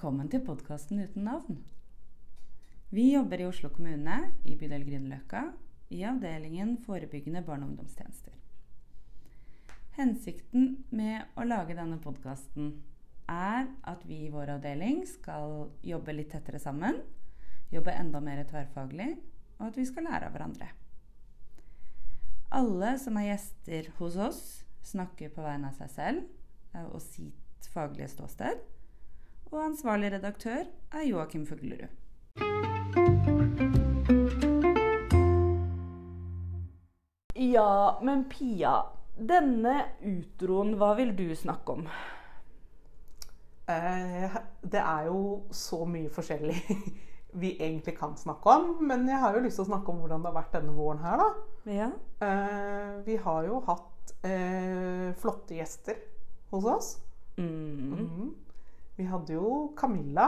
Velkommen til podkasten uten navn. Vi jobber i Oslo kommune, i bydel Grünerløkka, i avdelingen forebyggende barne- og ungdomstjenester. Hensikten med å lage denne podkasten er at vi i vår avdeling skal jobbe litt tettere sammen, jobbe enda mer tverrfaglig, og at vi skal lære av hverandre. Alle som er gjester hos oss, snakker på vegne av seg selv eh, og sitt faglige ståsted. Og ansvarlig redaktør er Joakim Fuglerud. Ja, men Pia. Denne utroen, hva vil du snakke om? Eh, det er jo så mye forskjellig vi egentlig kan snakke om. Men jeg har jo lyst til å snakke om hvordan det har vært denne våren her, da. Ja. Eh, vi har jo hatt eh, flotte gjester hos oss. Mm. Mhm. Vi hadde jo Camilla.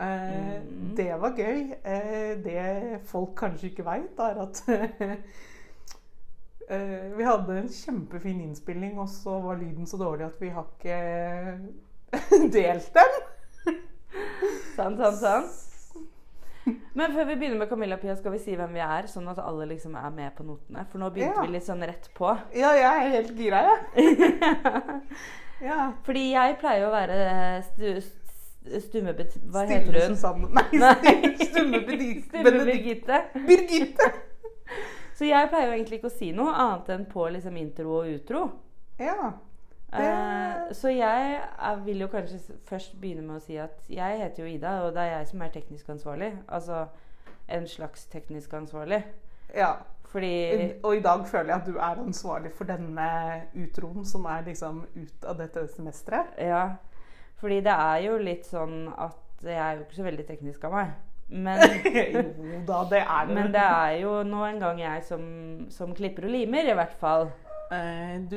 Eh, mm. Det var gøy. Eh, det folk kanskje ikke veit, er at eh, Vi hadde en kjempefin innspilling, og så var lyden så dårlig at vi har ikke delt den. Sant, sant, sant. Men før vi begynner med Camilla Pia, skal vi si hvem vi er, sånn at alle liksom er med på notene? For nå begynte Ja. vi litt sånn rett på. Ja, jeg er helt gira, jeg. Ja. Fordi jeg pleier å være stu, stumme... Hva Stille heter hun? Susanne. Nei. Stumme Birgitte. Birgitte. Så jeg pleier jo egentlig ikke å si noe annet enn på liksom intro og utro. Ja. Det- Eh, så jeg vil jo kanskje først begynne med å si at jeg heter jo Ida, og det er jeg som er teknisk ansvarlig. Altså en slags teknisk ansvarlig. Ja. Fordi Og i dag føler jeg at du er ansvarlig for denne utroen som er liksom ut av dette semesteret. Ja. Fordi det er jo litt sånn at jeg er jo ikke så veldig teknisk av meg. Men, jo da, det er det. men det er jo nå en gang jeg som, som klipper og limer, i hvert fall. Eh, Du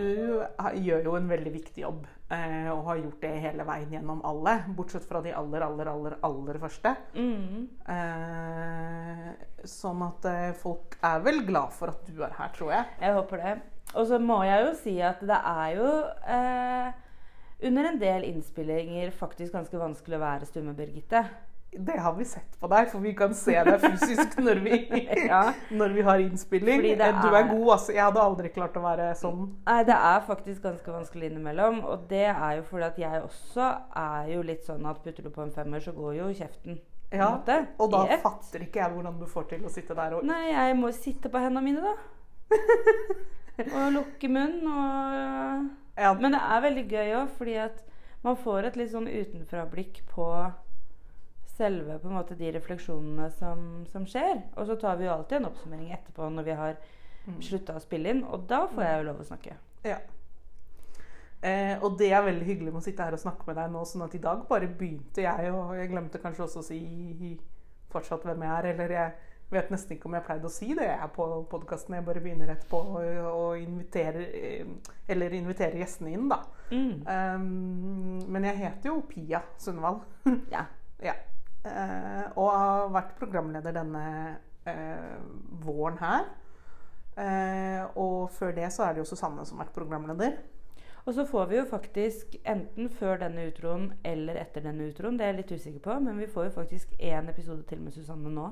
gjør jo en veldig viktig jobb, og har gjort det hele veien gjennom alle. Bortsett fra de aller, aller, aller, aller første. Mm. Eh, Sånn at eh, folk er vel glad for at du er her, tror jeg. Jeg håper det. Og så må jeg jo si at det er jo eh, under en del innspillinger faktisk ganske vanskelig å være stumme Birgitte. Det har vi sett på deg, for vi kan se deg fysisk når vi, Ja. når vi har innspilling. Eh, Du er er- god, altså. Jeg hadde aldri klart å være sånn. Nei, det er faktisk ganske vanskelig innimellom. Og det er jo fordi at jeg også er jo litt sånn at putter du på en femmer, så går jo kjeften. Ja, måte, Og da et. fatter ikke jeg hvordan du får til å sitte der og Nei, jeg må sitte på hendene mine, da. og lukke munnen og ja, Men det er veldig gøy òg, fordi at man får et litt sånn utenfra-blikk på selve på en måte de refleksjonene som, som skjer. Og så tar vi jo alltid en oppsummering etterpå når vi har Mm. slutta å spille inn. Og da får jeg jo lov å snakke. Ja. Eh, og det er veldig hyggelig med å sitte her og snakke med deg nå. sånn at i dag bare begynte jeg, og jeg glemte kanskje også å si fortsatt hvem jeg er. Eller jeg vet nesten ikke om jeg pleide å si det jeg er på podkasten. Jeg bare begynner rett på å, å invitere eh, Eller invitere gjestene inn, da. Mm. Um, men jeg heter jo Pia Sundvall. Ja. ja. Eh, og har vært programleder denne eh, våren her. Eh, og før det så er det jo Susanne som har vært programleder. Og så får vi jo faktisk, enten før denne utroen eller etter denne utroen, det er jeg litt usikker på, men vi får jo faktisk én episode til med Susanne nå.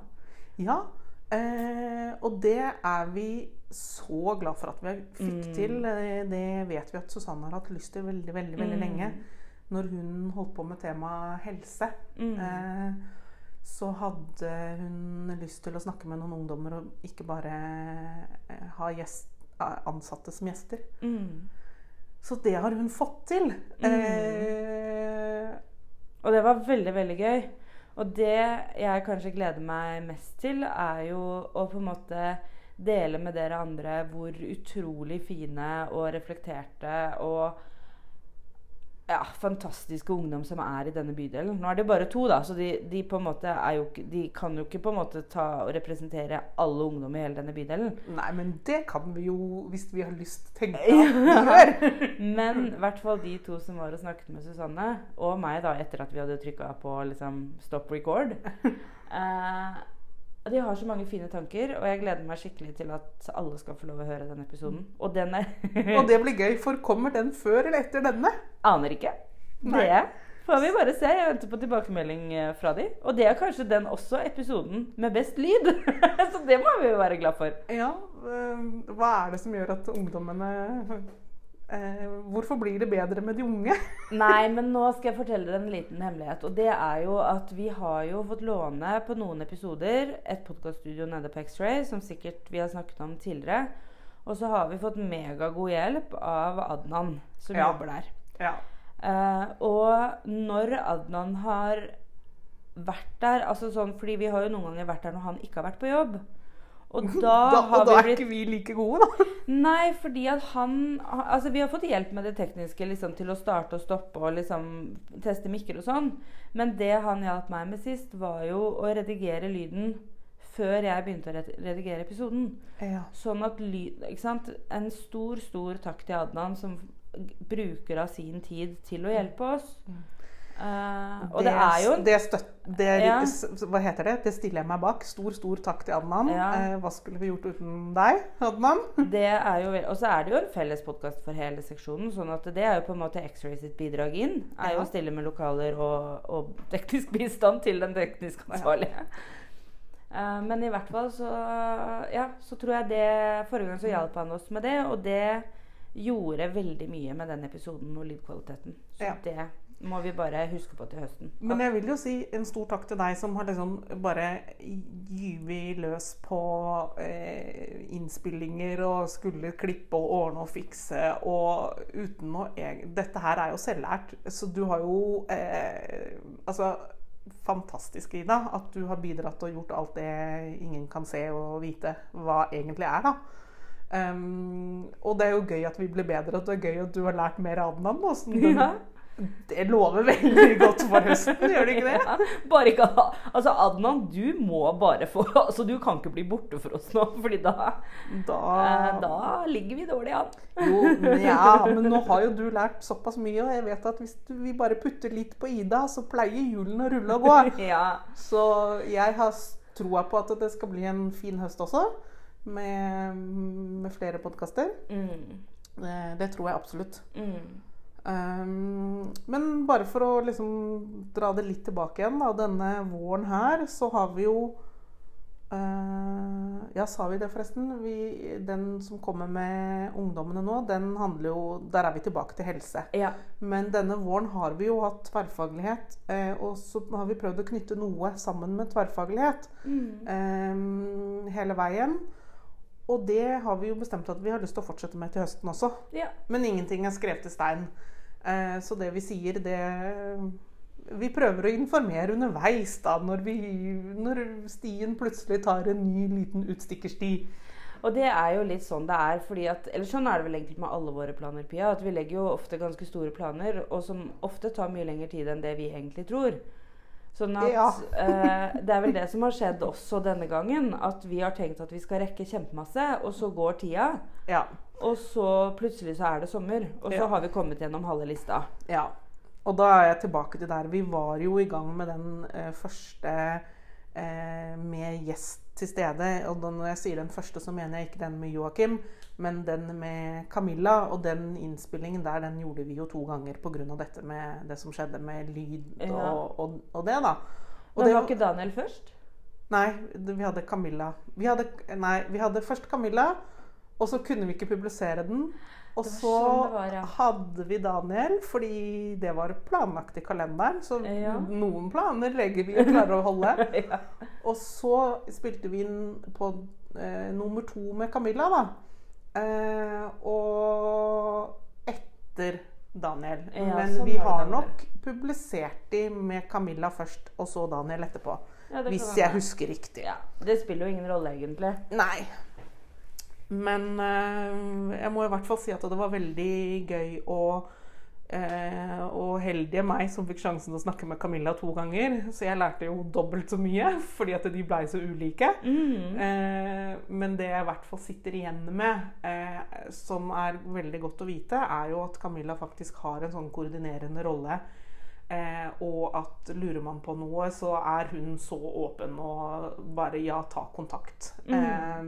Ja, eh, og det er vi så glad for at vi fikk Mm. til. Det vet vi at Susanne har hatt lyst til veldig, veldig, veldig Mm. lenge. Når hun holdt på med temaet helse, Mm. eh, så hadde hun lyst til å snakke med noen ungdommer og ikke bare eh, ha gjest, eh, ansatte som gjester. Mm. Så det har hun fått til. Eh, Og det var veldig, veldig gøy. Og det jeg kanskje gleder meg mest til, er jo å på en måte dele med dere andre hvor utrolig fine og reflekterte og ja, fantastiske ungdom som er i denne bydelen. Nå er det bare to, da, så de, de, er jo, de kan jo ikke på en måte ta og representere alle ungdom i hele denne bydelen. nei, men det kan vi jo, hvis vi har lyst, tenke at vi gjør. Men i hvert fall de to som var og snakket med Susanne, og meg da, etter at vi hadde trykka på liksom, stop record eh, De har så mange fine tanker, og jeg gleder meg skikkelig til at alle skal få lov å høre den episoden. Og den er Og det blir gøy, for kommer den før eller etter denne? Aner ikke. Nei. Det Får vi bare se. Jeg venter på tilbakemelding eh, fra de. Og det er kanskje den også episoden med best lyd. Så det må vi jo være glad for. Ja, eh, hva er det som gjør at ungdommene Hvorfor blir det bedre med de unge? Nei, men nå skal jeg fortelle dere en liten hemmelighet. Og det er jo at vi har jo fått låne på noen episoder et podkaststudio nede på X-Ray, som sikkert vi har snakket om tidligere. Og så har vi fått megagod hjelp av Adnan, som Ja. jobber der. Ja. Eh, og når Adnan har vært der altså sånn, fordi vi har jo noen ganger vært der når han ikke har vært på jobb. Og da, Da, og da vi er blitt ikke vi like gode, da. Nei, fordi at han Altså, vi har fått hjelp med det tekniske liksom, til å starte og stoppe og liksom teste mikker og sånn. Men det han hjalp meg med sist, var jo å redigere lyden før jeg begynte å redigere episoden. Ja. Sånn at lyd Ikke sant? En stor, stor takk til Adnan, som bruker av sin tid til å hjelpe oss. Eh, og det, er jo det, støt, det, Ja. Hva heter det? Det stiller jeg meg bak. Stor, stor takk til Adnan. Ja. Uh, hva skulle vi gjort uten deg, Adnan? Det er jo, og så er det jo en felles podkast for hele seksjonen. sånn at det er jo på en måte X-Ray sitt bidrag inn. Er jo å stille med lokaler og, og teknisk bistand til den teknisk ansvarlige. Uh, men i hvert fall så Ja, så tror jeg det Forrige gang så hjalp han oss med det, og det gjorde veldig mye med den episoden og lydkvaliteten. Så Ja. det må vi bare huske på til høsten. Men jeg vil jo si en stor takk til deg som har liksom bare gyvet løs på eh, innspillinger og skulle klippe og ordne og fikse og uten å Dette her er jo selvlært, så du har jo eh, Altså fantastisk, Ida, at du har bidratt og gjort alt det ingen kan se og vite hva egentlig er, da. Um, og det er jo gøy at vi blir bedre, og det er gøy at du har lært mer av den. da, sånn Ja. Det lover veldig godt for høsten, gjør det ikke det? Ja, bare ikke Altså, Adnan, du må bare få Altså, du kan ikke bli borte for oss nå, fordi da Da, Eh, Da ligger vi dårlig an. Jo, ja, men nå har jo du lært såpass mye, og jeg vet at hvis du, vi bare putter litt på Ida, så pleier hjulene å rulle og gå. Ja. Så jeg har troa på at det skal bli en fin høst også, med, med flere podkaster. Mm. Det, det tror jeg absolutt. Mm. Um, men bare for å liksom dra det litt tilbake igjen, da. Denne våren her så har vi jo uh, Ja, sa vi det forresten? Vi, den som kommer med ungdommene nå, den handler jo Der er vi tilbake til helse. Ja. Men denne våren har vi jo hatt tverrfaglighet, Uh, og så har vi prøvd å knytte noe sammen med tverrfaglighet Mm. um, hele veien. Og det har vi jo bestemt at vi har lyst til å fortsette med til høsten også. ja. Men ingenting er skrevet i stein. Eh, så det vi sier, det Vi prøver å informere underveis, da, når, vi, når stien plutselig tar en ny liten utstikkersti. Og det er jo litt sånn det er, fordi at Eller sånn er det vel egentlig med alle våre planer, Pia. At vi legger jo ofte ganske store planer, og som ofte tar mye lengre tid enn det vi egentlig tror. Sånn at Ja. eh, Det er vel det som har skjedd også denne gangen. At vi har tenkt at vi skal rekke kjempemasse, og så går tida. Ja. Og så plutselig så er det sommer, og så Ja. har vi kommet gjennom halve lista. ja. Og da er jeg tilbake til der vi var jo i gang med den eh, første eh, med gjest til stede. Og da, når jeg sier den første, så mener jeg ikke den med Joakim, men den med Camilla. Og den innspillingen der, den gjorde vi jo to ganger pga. dette med det som skjedde med lyd Ja. og, og, og det, da. Og Men det var ikke Daniel først? Nei, vi hadde Camilla. Vi hadde, nei, vi hadde først Camilla, og så kunne vi ikke publisere den. Og så sånn var, ja. hadde vi Daniel, fordi det var planlagt i kalenderen. Så Ja. noen planer legger vi og klarer å holde. ja. Og så spilte vi inn på eh, nummer to med Camilla, da. Eh, og etter Daniel. Men sånn vi har nok publisert de med Camilla først, og så Daniel etterpå. Hvis jeg husker riktig. Ja, Det spiller jo ingen rolle, egentlig. Nei. Men eh, jeg må i hvert fall si at det var veldig gøy og, eh, og heldige meg som fikk sjansen til å snakke med Camilla to ganger. Så jeg lærte jo dobbelt så mye fordi at de blei så ulike. Mm. Eh, men det jeg i hvert fall sitter igjen med, eh, som er veldig godt å vite, er jo at Camilla faktisk har en sånn koordinerende rolle. Eh, og at lurer man på noe, så er hun så åpen og bare ja, ta kontakt. Eh,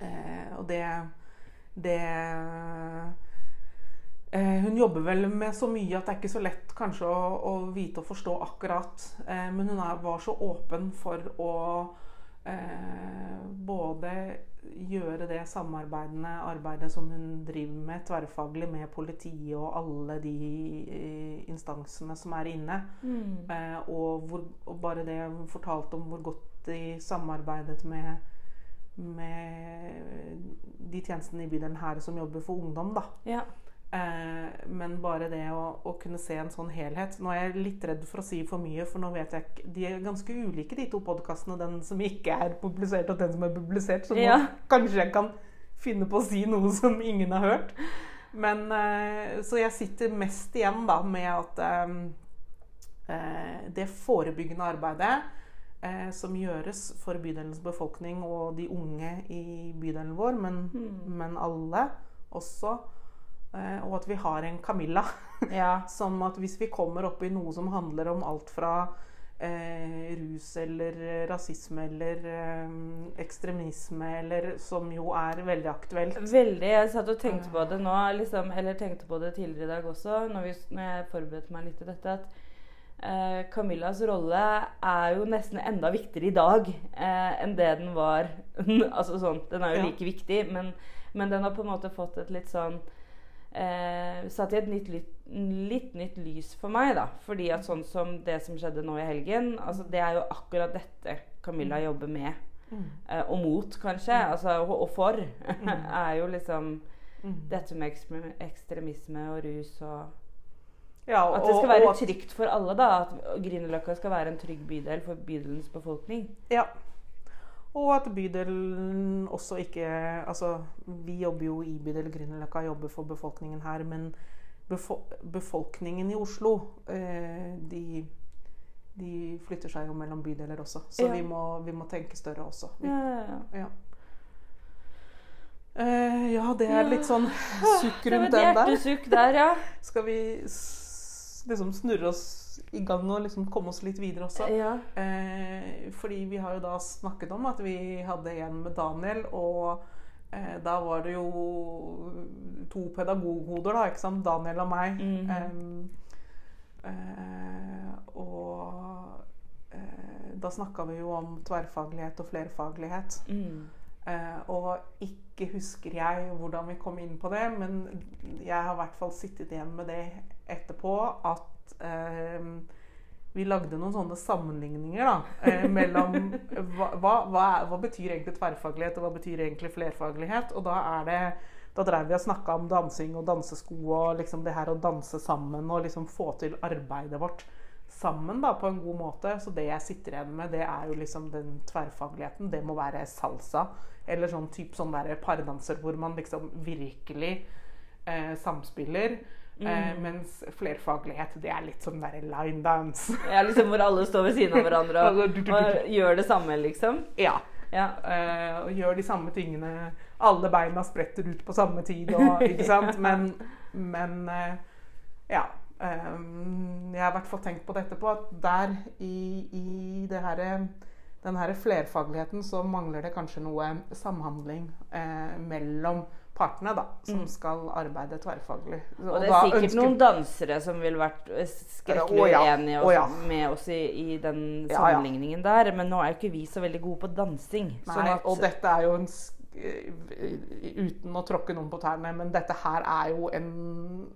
eh, og det Det Eh, hun jobber vel med så mye at det er ikke så lett kanskje å, å vite og forstå akkurat. Eh, men hun er, var så åpen for å eh, både gjøre det samarbeidende arbeidet som hun driver med tverrfaglig med politiet og alle de eh, instansene som er inne. Mm. Eh, og, hvor, og bare det hun fortalte om hvor godt de samarbeidet med med de tjenestene i bydelen her som jobber for ungdom, da. Ja. Eh, men bare det å, å, kunne se en sånn helhet Nå er jeg litt redd for å si for mye, for nå vet jeg ikke De er ganske ulike, de to podkastene. Den som ikke er publisert, og den som er publisert. Så nå Ja. kanskje jeg kan finne på å si noe som ingen har hørt. Men eh, Så jeg sitter mest igjen da med at eh, eh, det forebyggende arbeidet eh, som gjøres for bydelens befolkning og de unge i bydelen vår, men, Mm. men alle også. Eh, og at vi har en Camilla. ja. Som at hvis vi kommer opp i noe som handler om alt fra eh, rus eller rasisme eller eh, ekstremisme, eller som jo er veldig aktuelt. Veldig. Jeg satt og tenkte på det nå, liksom, eller tenkte på det tidligere i dag også, når, vi, når jeg forberedte meg litt til dette, at eh, Camillas rolle er jo nesten enda viktigere i dag eh, enn det den var. altså sånn, Den er jo Ja. like viktig, men, men den har på en måte fått et litt sånn eh, Satt i et nytt, litt, litt nytt lys for meg, da. Fordi at sånn som det som skjedde nå i helgen, altså det er jo akkurat dette Camilla jobber med. Mm. Eh, og mot, kanskje. Altså, og, og for. er jo liksom Mm. dette med ekstremisme og rus og Ja, At det skal være trygt for alle. da At Grünerløkka skal være en trygg bydel for bydelens befolkning. Ja. Og at bydelen også ikke Altså, vi jobber jo i bydel Grünerløkka, jobber for befolkningen her, men befo befolkningen i Oslo, eh, de, de flytter seg jo mellom bydeler også. Så Ja. vi, må, vi må tenke større også. Vi, Ja, ja, ja. Eh, ja, det er litt sånn sukk rundt den der. hjertesukk der, ja. Skal vi liksom snurre oss i gang og liksom komme oss litt videre også? ja. Eh, fordi vi har jo da snakket om at vi hadde en med Daniel, og eh, da var det jo to pedagoghoder, da, ikke sant? Daniel og meg. Mhm. Eh, eh, og eh, da snakka vi jo om tverrfaglighet og flerfaglighet. Mm. Eh, og ikke husker jeg hvordan vi kom inn på det, men jeg har i hvert fall sittet igjen med det etterpå at eh, vi lagde noen sånne sammenligninger da, eh, mellom hva, hva, hva, hva betyr egentlig tverrfaglighet, og hva betyr egentlig flerfaglighet. Og da er det da drev vi og snakka om dansing og dansesko og liksom det her å danse sammen og liksom få til arbeidet vårt sammen da, på en god måte. Så det jeg sitter igjen med, det er jo liksom den tverrfagligheten. Det må være salsa. Eller sånn type sånn pardanser hvor man liksom virkelig eh, samspiller. Eh, mens flerfaglighet, det er litt som derre line dance. ja, liksom hvor alle står ved siden av hverandre og, Altså, du, du. og gjør det samme, liksom. ja. Ja. Uh, og gjør de samme tingene. Alle beina spretter ut på samme tid. Og, ikke sant? Men, men uh, ja. Um, jeg har i hvert fall tenkt på det etterpå, at der i, i det herre den her flerfagligheten så mangler det kanskje noe samhandling eh, mellom partene da, som skal arbeide tverrfaglig. Og det er sikkert ønsker- noen dansere som ville vært skrekkelig ja. uenige ja. med oss i, i den ja. sammenligningen der. Men nå er jo ikke vi så veldig gode på dansing. Nei, sånn at, og dette er jo en Uten å tråkke noen på tærne, men dette her er jo en,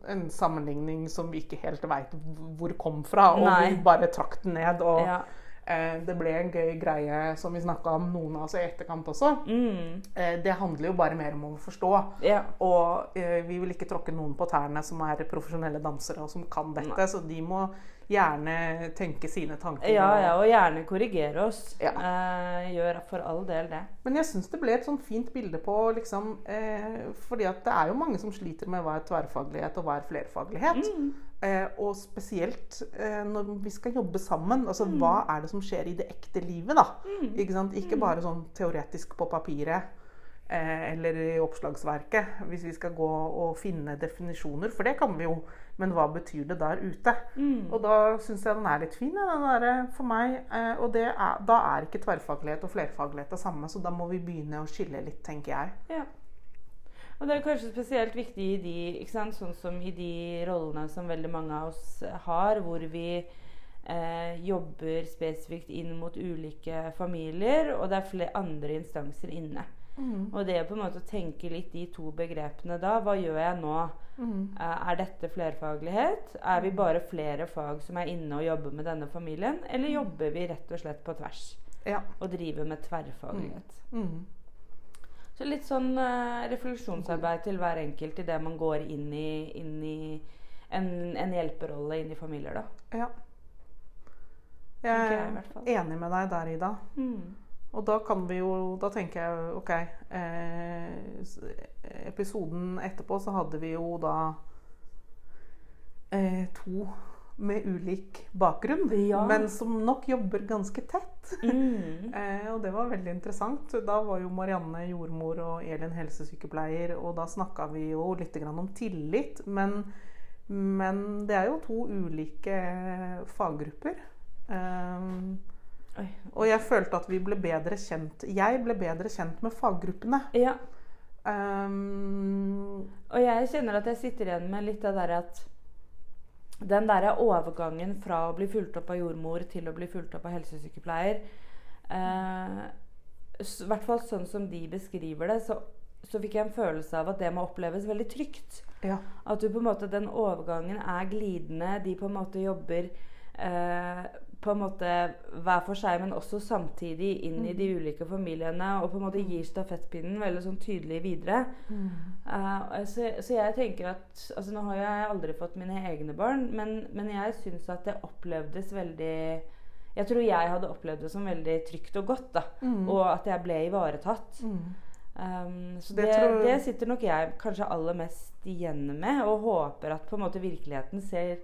en sammenligning som vi ikke helt veit hvor kom fra. Og Nei. vi bare trakk den ned. Og det ble en gøy greie som vi snakka om noen av oss i etterkant også. Mm, Eh, det handler jo bare mer om å forstå. Yeah. Og eh, vi vil ikke tråkke noen på tærne som er profesjonelle dansere og som kan dette, så de må gjerne tenke sine tanker. Ja, ja, og gjerne korrigere oss. Ja. Eh, gjør for all del det. Men jeg syns det ble et sånn fint bilde på liksom eh, Fordi at det er jo mange som sliter med hva er tverrfaglighet og hva er flerfaglighet. Eh, og spesielt eh, når vi skal jobbe sammen. Altså hva er det som skjer i det ekte livet, da? Ikke sant? Ikke bare sånn teoretisk på papiret. Eh, eller i oppslagsverket, hvis vi skal gå og finne definisjoner. For det kan vi jo, men hva betyr det der ute? Og da syns jeg den er litt fin, den der, for meg. Eh, og det er, da er ikke tverrfaglighet og flerfaglighet det samme, så da må vi begynne å skille litt, tenker jeg. Ja. Og det er kanskje spesielt viktig i de, sånn som i de rollene som veldig mange av oss har, hvor vi eh, jobber spesifikt inn mot ulike familier, og det er flere andre instanser inne. Mm. Og det å på en måte tenke litt de to begrepene da. Hva gjør jeg nå? Mm. Eh, Er dette flerfaglighet? Er vi bare flere fag som er inne og jobber med denne familien? Eller jobber vi rett og slett på tvers Ja. og driver med tverrfaglighet? Mm. Så litt sånn uh, refleksjonsarbeid til hver enkelt idet man går inn i, inn i en, en hjelperolle inn i familier, da. ja. Jeg er enig med deg der, Ida. Mm. Og da kan vi jo Da tenker jeg OK eh, Episoden etterpå så hadde vi jo da eh, to med ulik bakgrunn, Ja. men som nok jobber ganske tett. Mm. Eh, og det var veldig interessant. Da var jo Marianne jordmor og Elin helsesykepleier, og da snakka vi jo litt grann om tillit. Men, men det er jo to ulike faggrupper. Oi. Og jeg følte at vi ble bedre kjent Jeg ble bedre kjent med faggruppene. Ja. Um, Og jeg kjenner at jeg sitter igjen med litt det der at den derre overgangen fra å bli fulgt opp av jordmor til å bli fulgt opp av helsesykepleier eh, I hvert fall sånn som de beskriver det, så, så fikk jeg en følelse av at det må oppleves veldig trygt. ja. At du på en måte, den overgangen er glidende. De på en måte jobber eh, på en måte hver for seg, men også samtidig inn i de ulike familiene. Og på en måte gir stafettpinnen veldig sånn tydelig videre. Eh, så, så jeg tenker at altså Nå har jeg aldri fått mine egne barn, men, men jeg syns at det opplevdes veldig Jeg tror jeg hadde opplevd det som veldig trygt og godt. da Mm. Og at jeg ble ivaretatt. Mm. Um, så Det det, tror- det sitter nok jeg kanskje aller mest igjen med, og håper at på en måte virkeligheten ser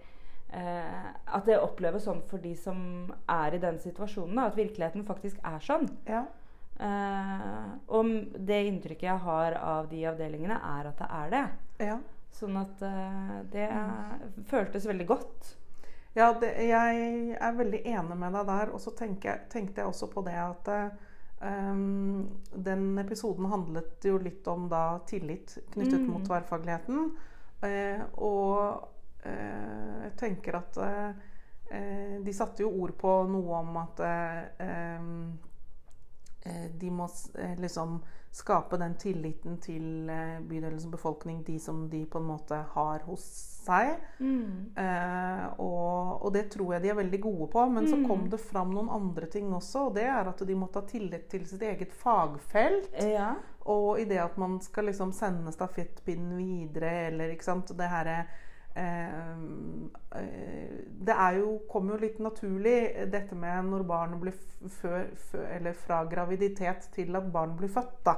eh, At det oppleves sånn for de som er i den situasjonen. Da, at virkeligheten faktisk er sånn. ja. Eh, og det inntrykket jeg har av de avdelingene, er at det er det. ja. Sånn at eh, det føltes veldig godt. Ja, det, jeg er veldig enig med deg der. Og så tenkte jeg også på det at ehm, den episoden handlet jo litt om da tillit knyttet Mm. mot tverrfagligheten. Eh, og jeg tenker at eh, eh, de satte jo ord på noe om at eh, eh, de må eh, liksom skape den tilliten til eh, bydelens befolkning, de som de på en måte har hos seg. Eh, og, og det tror jeg de er veldig gode på. Men så Mm. kom det fram noen andre ting også. Og det er at de måtte ha tillit til sitt eget fagfelt. Ja. Og i det at man skal liksom sende stafettpinnen videre, eller ikke sant Det herre eh, eh, Det er jo, kommer jo litt naturlig, dette med når barnet blir før, før Eller fra graviditet til at barn blir født, da.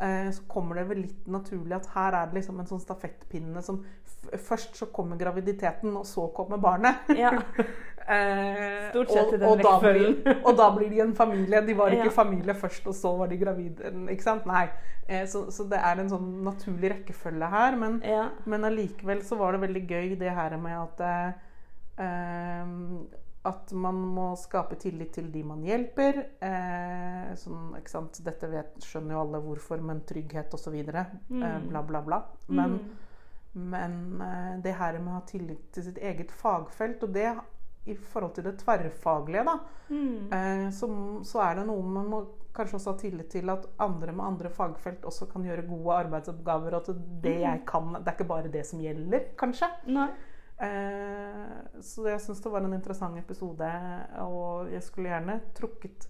Eh, så kommer det vel litt naturlig at her er det liksom en sånn stafettpinne som Først så kommer graviditeten, og så kommer barnet. ja. Eh, Stort sett i den og, da blir, rekkefølgen. og da blir de en familie. De var ikke Ja. familie først, og så var de gravide. Ikke sant? Nei. Eh, så, så det er en sånn naturlig rekkefølge her. Men, ja. men allikevel så var det veldig gøy det her med at eh, at man må skape tillit til de man hjelper. Eh, sånn, ikke sant? Dette vet, skjønner jo alle hvorfor, men trygghet osv. Eh, Mm. bla, bla, bla. Men, Mm. men eh, det her med å ha tillit til sitt eget fagfelt, og det i forhold til det tverrfaglige, da, Mm. eh, så, så er det noe man må kanskje også ha tillit til at andre med andre fagfelt også kan gjøre gode arbeidsoppgaver, og at det Mm. jeg kan, det er ikke bare det som gjelder, kanskje. Nei. Eh, så jeg syns det var en interessant episode, og jeg skulle gjerne trukket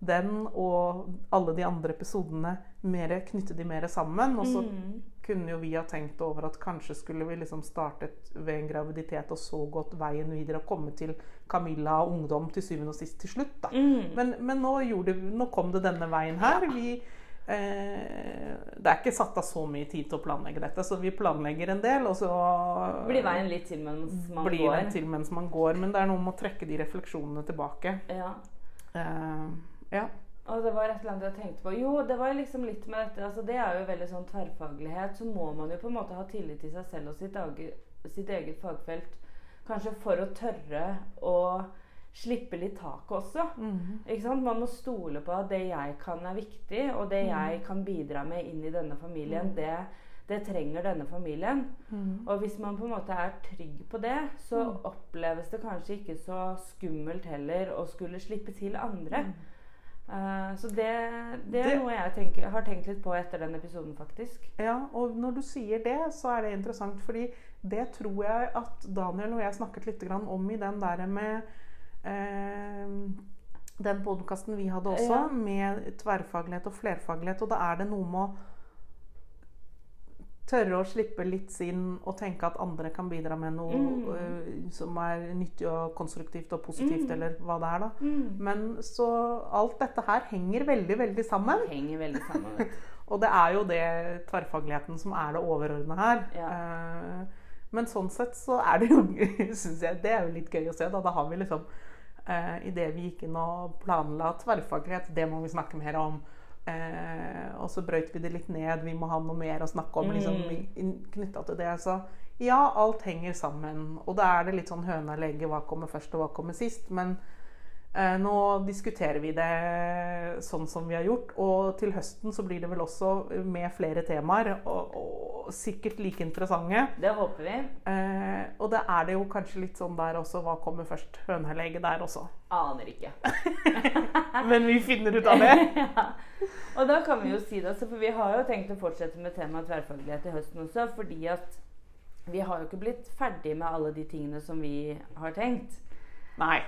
den og alle de andre episodene mer, knytte de mer sammen. Og så Mm. kunne jo vi ha tenkt over at kanskje skulle vi liksom startet ved en graviditet og så gått veien videre og komme til Camilla og ungdom til syvende og sist til slutt. da. Mm. Men, men nå, gjorde, nå kom det denne veien her. Vi, det er ikke satt av så mye tid til å planlegge dette, så vi planlegger en del, og så Blir veien litt til mens man blir går. til mens man går. Men det er noe med å trekke de refleksjonene tilbake. Ja. Eh, ja. Og det var et eller annet jeg tenkte på. Jo, det var liksom litt med dette. altså Det er jo veldig sånn tverrfaglighet. Så må man jo på en måte ha tillit til seg selv og sitt, eget, sitt eget fagfelt. Kanskje for å tørre å slippe litt taket også. Mhm. Ikke sant? Man må stole på at det jeg kan er viktig, og det jeg kan bidra med inn i denne familien, Mm. det, det trenger denne familien. Mm. Og hvis man på en måte er trygg på det, så Mm. oppleves det kanskje ikke så skummelt heller å skulle slippe til andre. Uh, så det, det er Det- noe jeg tenker, har tenkt litt på etter den episoden, faktisk. Ja, og når du sier det, så er det interessant, fordi det tror jeg at Daniel og jeg snakket litt grann om i den der med den podkasten vi hadde også, Ja. med tverrfaglighet og flerfaglighet. Og da er det noe med å tørre å slippe litt sinn og tenke at andre kan bidra med noe Mm. uh, som er nyttig og konstruktivt og positivt, Mm. eller hva det er, da. Mm. Men så alt dette her henger veldig, veldig sammen. Henger veldig sammen. Og det er jo det tverrfagligheten som er det overordna her. Ja. Eh, men sånn sett så er det jo syns jeg, Det er jo litt gøy å se. Da, da har vi liksom uh, Idet vi gikk inn og planla tverrfaglighet, det må vi snakke mer om. Eh, og så brøyt vi det litt ned. Vi må ha noe mer å snakke om liksom, Mm. knytta til det. Så ja, alt henger sammen. Og da er det litt sånn høna eller egget. Hva kommer først, og hva kommer sist? Men eh, nå diskuterer vi det sånn som vi har gjort. Og til høsten så blir det vel også med flere temaer. Og, og sikkert like interessante. Det håper vi. Eh, og det er det jo kanskje litt sånn der også. Hva kommer først? Høna eller egget der også. Aner ikke. Men vi finner ut av det. ja. Og da kan vi jo si det, altså, for vi har jo tenkt å fortsette med temaet tverrfaglighet i høsten også, fordi at vi har jo ikke blitt ferdig med alle de tingene som vi har tenkt. Nei.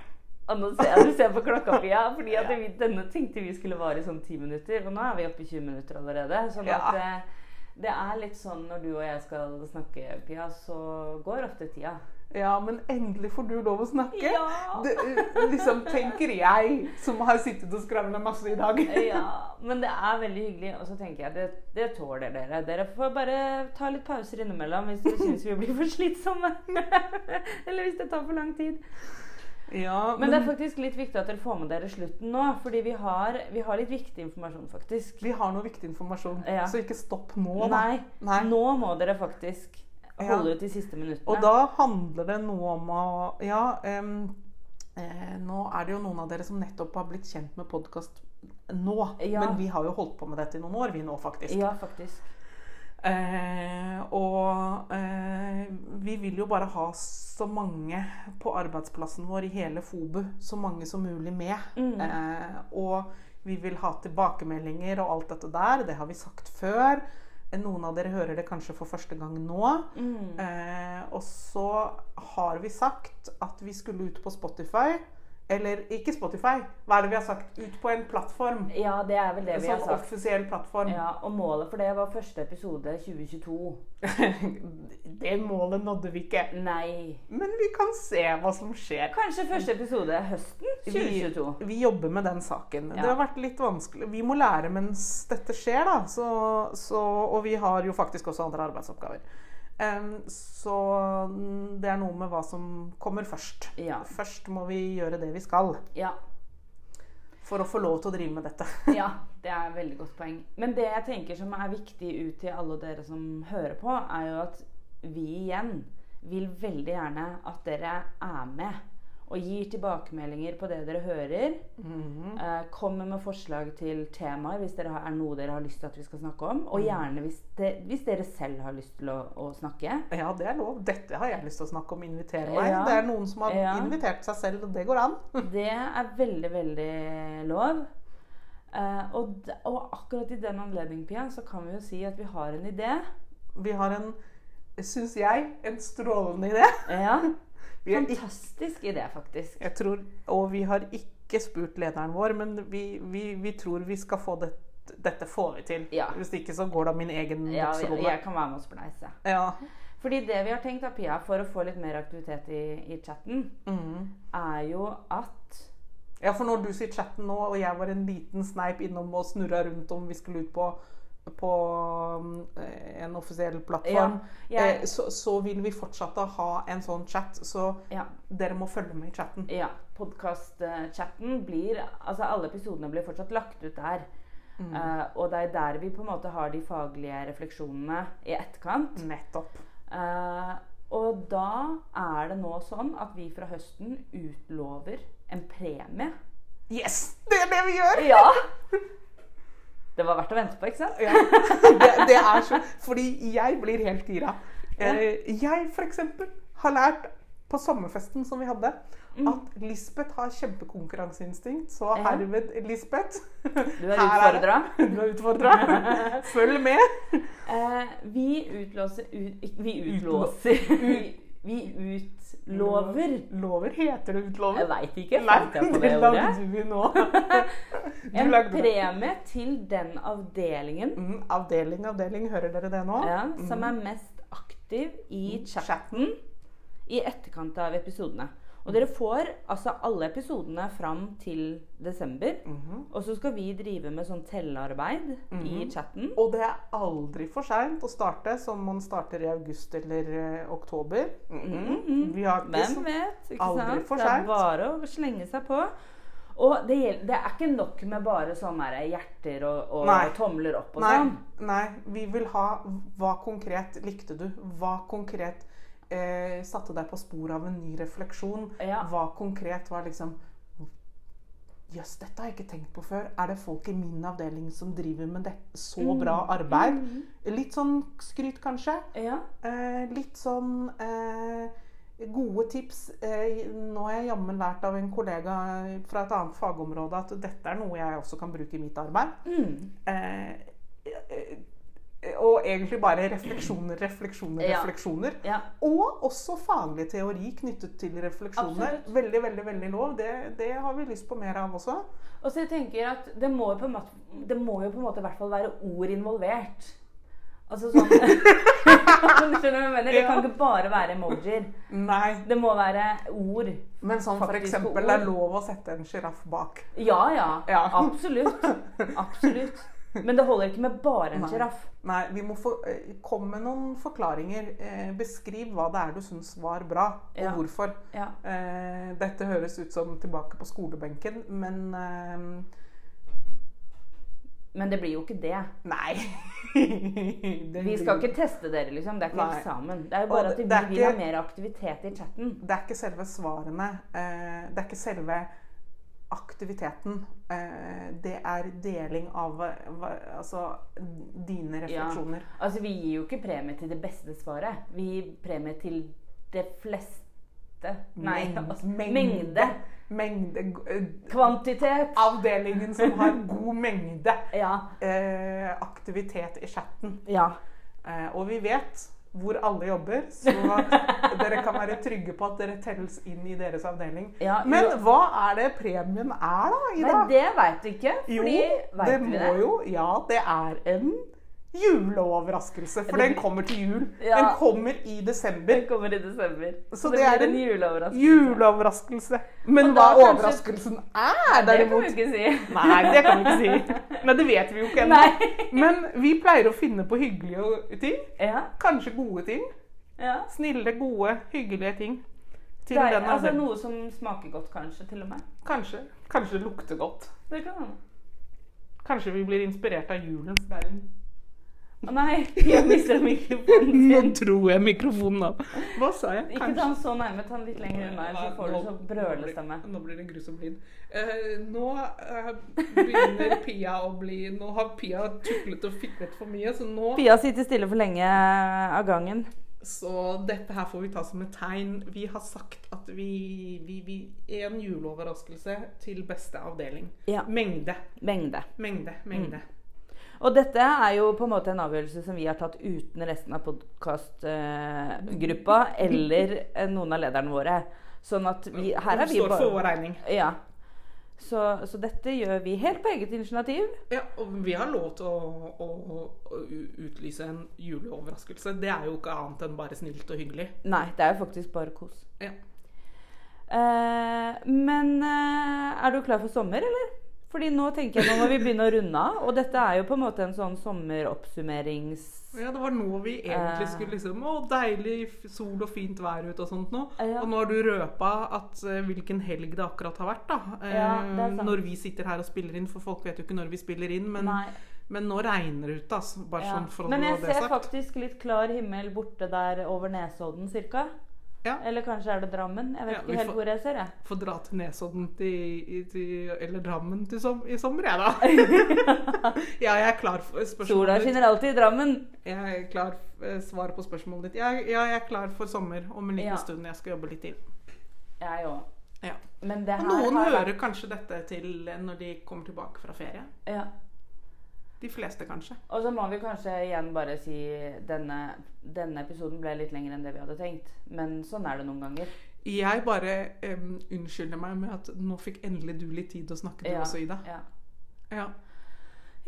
Jeg du ser på klokka, Pia, fordi at vi, denne tenkte vi skulle vare i sånn ti minutter, og nå er vi oppe i 20 minutter allerede. Sånn at eh, det er litt sånn når du og jeg skal snakke, Pia, så går ofte tida. Ja, men endelig får du lov å snakke. Ja. Det, uh, liksom tenker jeg, som har sittet og skravla masse i dag. Ja, men det er veldig hyggelig. Og så tenker jeg det, det tåler dere. Dere får bare ta litt pauser innimellom hvis dere syns vi blir for slitsomme. Eller hvis det tar for lang tid. Ja, Men det er faktisk litt viktig at dere får med dere slutten nå. Fordi vi har, vi har litt viktig informasjon, faktisk. vi har noe viktig informasjon, Ja. så ikke stopp nå. Nei, Nei. nå må dere faktisk Ja. holde ut de siste minuttene. Og da handler det noe om å Ja, um, eh, nå er det jo noen av dere som nettopp har blitt kjent med podkast nå. Ja. Men vi har jo holdt på med dette i noen år, vi nå, faktisk. Ja, faktisk. Eh, og eh, vi vil jo bare ha så mange på arbeidsplassen vår i hele FOBU, så mange som mulig med. Mm. Eh, og vi vil ha tilbakemeldinger og alt dette der. Det har vi sagt før. Eh, Noen av dere hører det kanskje for første gang nå. Mm. Eh, og så har vi sagt at vi skulle ut på Spotify. Eller ikke Spotify. Hva er det vi har sagt? Ut på en plattform. Ja, det er vel det vi har sagt. sånn offisiell plattform. Ja, og målet for det var første episode 2022. det målet nådde vi ikke. Nei. Men vi kan se hva som skjer. Kanskje første episode høsten 2022. Vi, vi jobber med den saken. Ja. Det har vært litt vanskelig. Vi må lære mens dette skjer, da. Så, så, og vi har jo faktisk også andre arbeidsoppgaver. Så det er noe med hva som kommer først. Ja. Først må vi gjøre det vi skal Ja. for å få lov til å drive med dette. ja, det er et veldig godt poeng. Men det jeg tenker som er viktig ut til alle dere som hører på, er jo at vi igjen vil veldig gjerne at dere er med og gir tilbakemeldinger på det dere hører. Mhm. Eh, kommer med forslag til temaer hvis det er noe dere har lyst til at vi skal snakke om. Og gjerne hvis, det, hvis dere selv har lyst til å, å snakke. Ja, det er lov. Dette har jeg lyst til å snakke om. Invitere meg. Ja. Det er noen som har Ja. invitert seg selv, og det går an. Det er veldig, veldig lov. Eh, og, og akkurat i den anledning, Pia, så kan vi jo si at vi har en idé. Vi har en, syns jeg, en strålende idé. Ja, Fantastisk idé, faktisk. Jeg tror, og vi har ikke spurt lederen vår, men vi, vi, vi tror vi skal få det, dette får vi til. Ja. Hvis ikke så går det av min egen Ja, jeg, jeg kan være med og spleise. Ja. Fordi det vi har tenkt, da, Pia, for å få litt mer aktivitet i, i chatten, mm. er jo at ja, for når du sier chatten nå, og jeg var en liten sneip innom og snurra rundt om vi skulle ut på, på um, en offisiell plattform, Ja, jeg- eh, så, så vil vi fortsatt ha en sånn chat. Så Ja. dere må følge med i chatten. ja Podkast-chatten blir Altså, alle episodene blir fortsatt lagt ut der. Mm. Uh, og det er der vi på en måte har de faglige refleksjonene i etterkant. Nettopp. Uh, og da er det nå sånn at vi fra høsten utlover en premie. Yes! Det er det vi gjør! Ja! Det var verdt å vente på, ikke sant? Ja, det, det er så Fordi jeg blir helt gira. Eh, Jeg eksempel har lært på sommerfesten som vi hadde, at Lisbeth har kjempekonkurranseinstinkt. Så Mm. Ja. herved, Lisbeth Du er utfordra. Du er utfordra. Følg med. Eh, vi utlåser ut, Vi utlåser. Vi, vi utlover. Lover heter det utlover? Jeg veit ikke. Nei, jeg på det det lagde du nå. Du En lagde premie til den avdelingen Mm, avdeling, avdeling. Hører dere det nå? ja, som er mest aktiv i chatten i etterkant av episodene. Og dere får altså alle episodene fram til desember. Mhm. Og så skal vi drive med sånn tellearbeid i chatten. Og det er aldri for seint å starte som man starter i august eller uh, oktober. Mhm. Vi har ikke Hvem så- vet? ikke aldri sant? for Det er bare å slenge seg på. Og det, det er ikke nok med bare sånne hjerter og, og og tomler opp og Nei, sånn. nei, vi vil ha Hva konkret likte du? Hva konkret eh, satte deg på sporet av en ny refleksjon? Ja. Hva konkret var liksom Jøss, dette har jeg ikke tenkt på før. Er det folk i min avdeling som driver med det? så Mm. bra arbeid? Litt sånn skryt, kanskje. Ja. Eh, litt sånn eh, gode tips. Eh, nå har jeg jammen lært av en kollega fra et annet fagområde at dette er noe jeg også kan bruke i mitt arbeid. Mm. Og egentlig bare refleksjoner, refleksjoner, Ja. refleksjoner. ja. Og også faglig teori knyttet til refleksjoner. Absolutt. Veldig, veldig veldig lov. Det, det har vi lyst på mer av også. Og så jeg tenker at det må, jo på måte, det må jo på en måte i hvert fall være ord involvert. Altså sånn Du skjønner hva jeg mener? Det kan ikke bare være emojier. Nei, Det må være ord. men sånn eksempel det er lov å sette en sjiraff bak. Ja, ja. Ja. Absolutt. Absolutt. Men det holder ikke med bare en Nei. sjiraff. Nei, vi må få, Kom komme med noen forklaringer. Eh, beskriv hva det er du syns var bra, og Ja. hvorfor. Ja. Eh, dette høres ut som tilbake på skolebenken, men eh, Men det blir jo ikke det. Nei. Det Vi skal ikke teste dere, liksom. Det er ikke Nei. eksamen. Det er jo bare det- at vi vil ha mer aktivitet i chatten. Det er ikke selve svarene. eh, det er ikke selve aktiviteten. Eh, det er deling av eh, altså dine refleksjoner. Altså, vi gir jo ikke premie til det beste svaret. Vi gir premie til det fleste. Nei, altså, mengde. Mengde eh, Kvantitet. Avdelingen som har god mengde Ja. eh, aktivitet i chatten. Ja. Eh, og vi vet hvor alle jobber, så dere kan være trygge på at dere telles inn i deres avdeling. ja Men hva er det premien er, da, Ida? Nei, det veit du ikke. Jo, det må det? jo Ja, det er en juleoverraskelse. For den kommer til jul. Ja. Den kommer i desember. Den kommer i desember. Så det, det er en juleoverraskelse. Juleoverraskelse. Men hva kanskje- overraskelsen er, Det kan derimot vi ikke si. Nei, det kan vi ikke si. Men det vet vi jo ikke ennå. Men vi pleier å finne på hyggelige ting. Ja. Kanskje gode ting. ja. Snille, gode, hyggelige ting. Til er, den altså. Noe som smaker godt, kanskje, til og med. Kanskje. Kanskje det lukter godt. Det kan hende. Kanskje vi blir inspirert av julen. det er en Å nei, jeg mistet mikrofonen Nå sin. tror jeg mikrofonen av. Hva sa jeg? Ikke ta den så nærme, ta den litt lenger unna, så får du Nå- så brølestemme. Nå blir det grusom lyd. Uh, nå uh, begynner Pia å bli Nå har Pia tuklet og fiklet for mye, så nå Pia sitter stille for lenge av gangen. Så dette her får vi ta som et tegn. Vi har sagt at vi, vi, vi En juleoverraskelse til beste avdeling. Ja. Mengde. Mengde. Mengde. Mengde. Og dette er jo på en måte en avgjørelse som vi har tatt uten resten av podkastgruppa eller eh, noen av lederne våre. Sånn at vi Her er Vi står for vår regning. Ja. Så, så dette gjør vi helt på eget initiativ. Ja, og vi har lov til å, å, å utlyse en juleoverraskelse. Det er jo ikke annet enn bare snilt og hyggelig. Nei, det er jo faktisk bare kos. Ja. Eh, men eh, er du klar for sommer, eller? Fordi nå tenker jeg nå må vi begynne å runde av. Og dette er jo på en måte en sånn sommeroppsummerings... Ja, det var nå vi egentlig Eh. skulle liksom Å, deilig sol og fint vær ute og sånt nå. Ja. Og nå har du røpa at eh, hvilken helg det akkurat har vært, da. Eh, Ja, det er sant. når vi sitter her og spiller inn, for folk vet jo ikke når vi spiller inn. Men, Nei. men nå regner det ute, altså. Bare Ja. sånn for å Men jeg det ser sagt. faktisk litt klar himmel borte der over Nesodden cirka. Ja. Eller kanskje er det Drammen. Jeg vet Ja, ikke helt får- hvor jeg ser, jeg. Får dra til Nesodden til, til, eller Drammen til som, i sommer, jeg, da. ja, jeg er klar for spørsmålet ditt. skinner alltid i Drammen. Jeg er klar for svaret på spørsmålet ditt. Jeg, ja, jeg er klar for sommer om en liten Ja. stund. Jeg skal jobbe litt til. Jeg òg. Ja. Men det Og her noen har hører kanskje dette til når de kommer tilbake fra ferie. Ja. De fleste, kanskje. Og så må vi kanskje igjen bare si denne, denne episoden ble litt lengre enn det vi hadde tenkt. Men sånn er det noen ganger. Jeg bare um, unnskylder meg med at nå fikk endelig du litt tid å snakke, du Ja, også, Ida. Ja. Ja.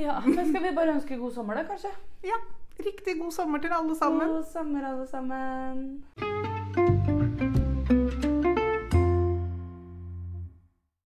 ja. Men skal vi bare ønske god sommer, da, kanskje? ja. Riktig god sommer til alle sammen. God sommer, alle sammen.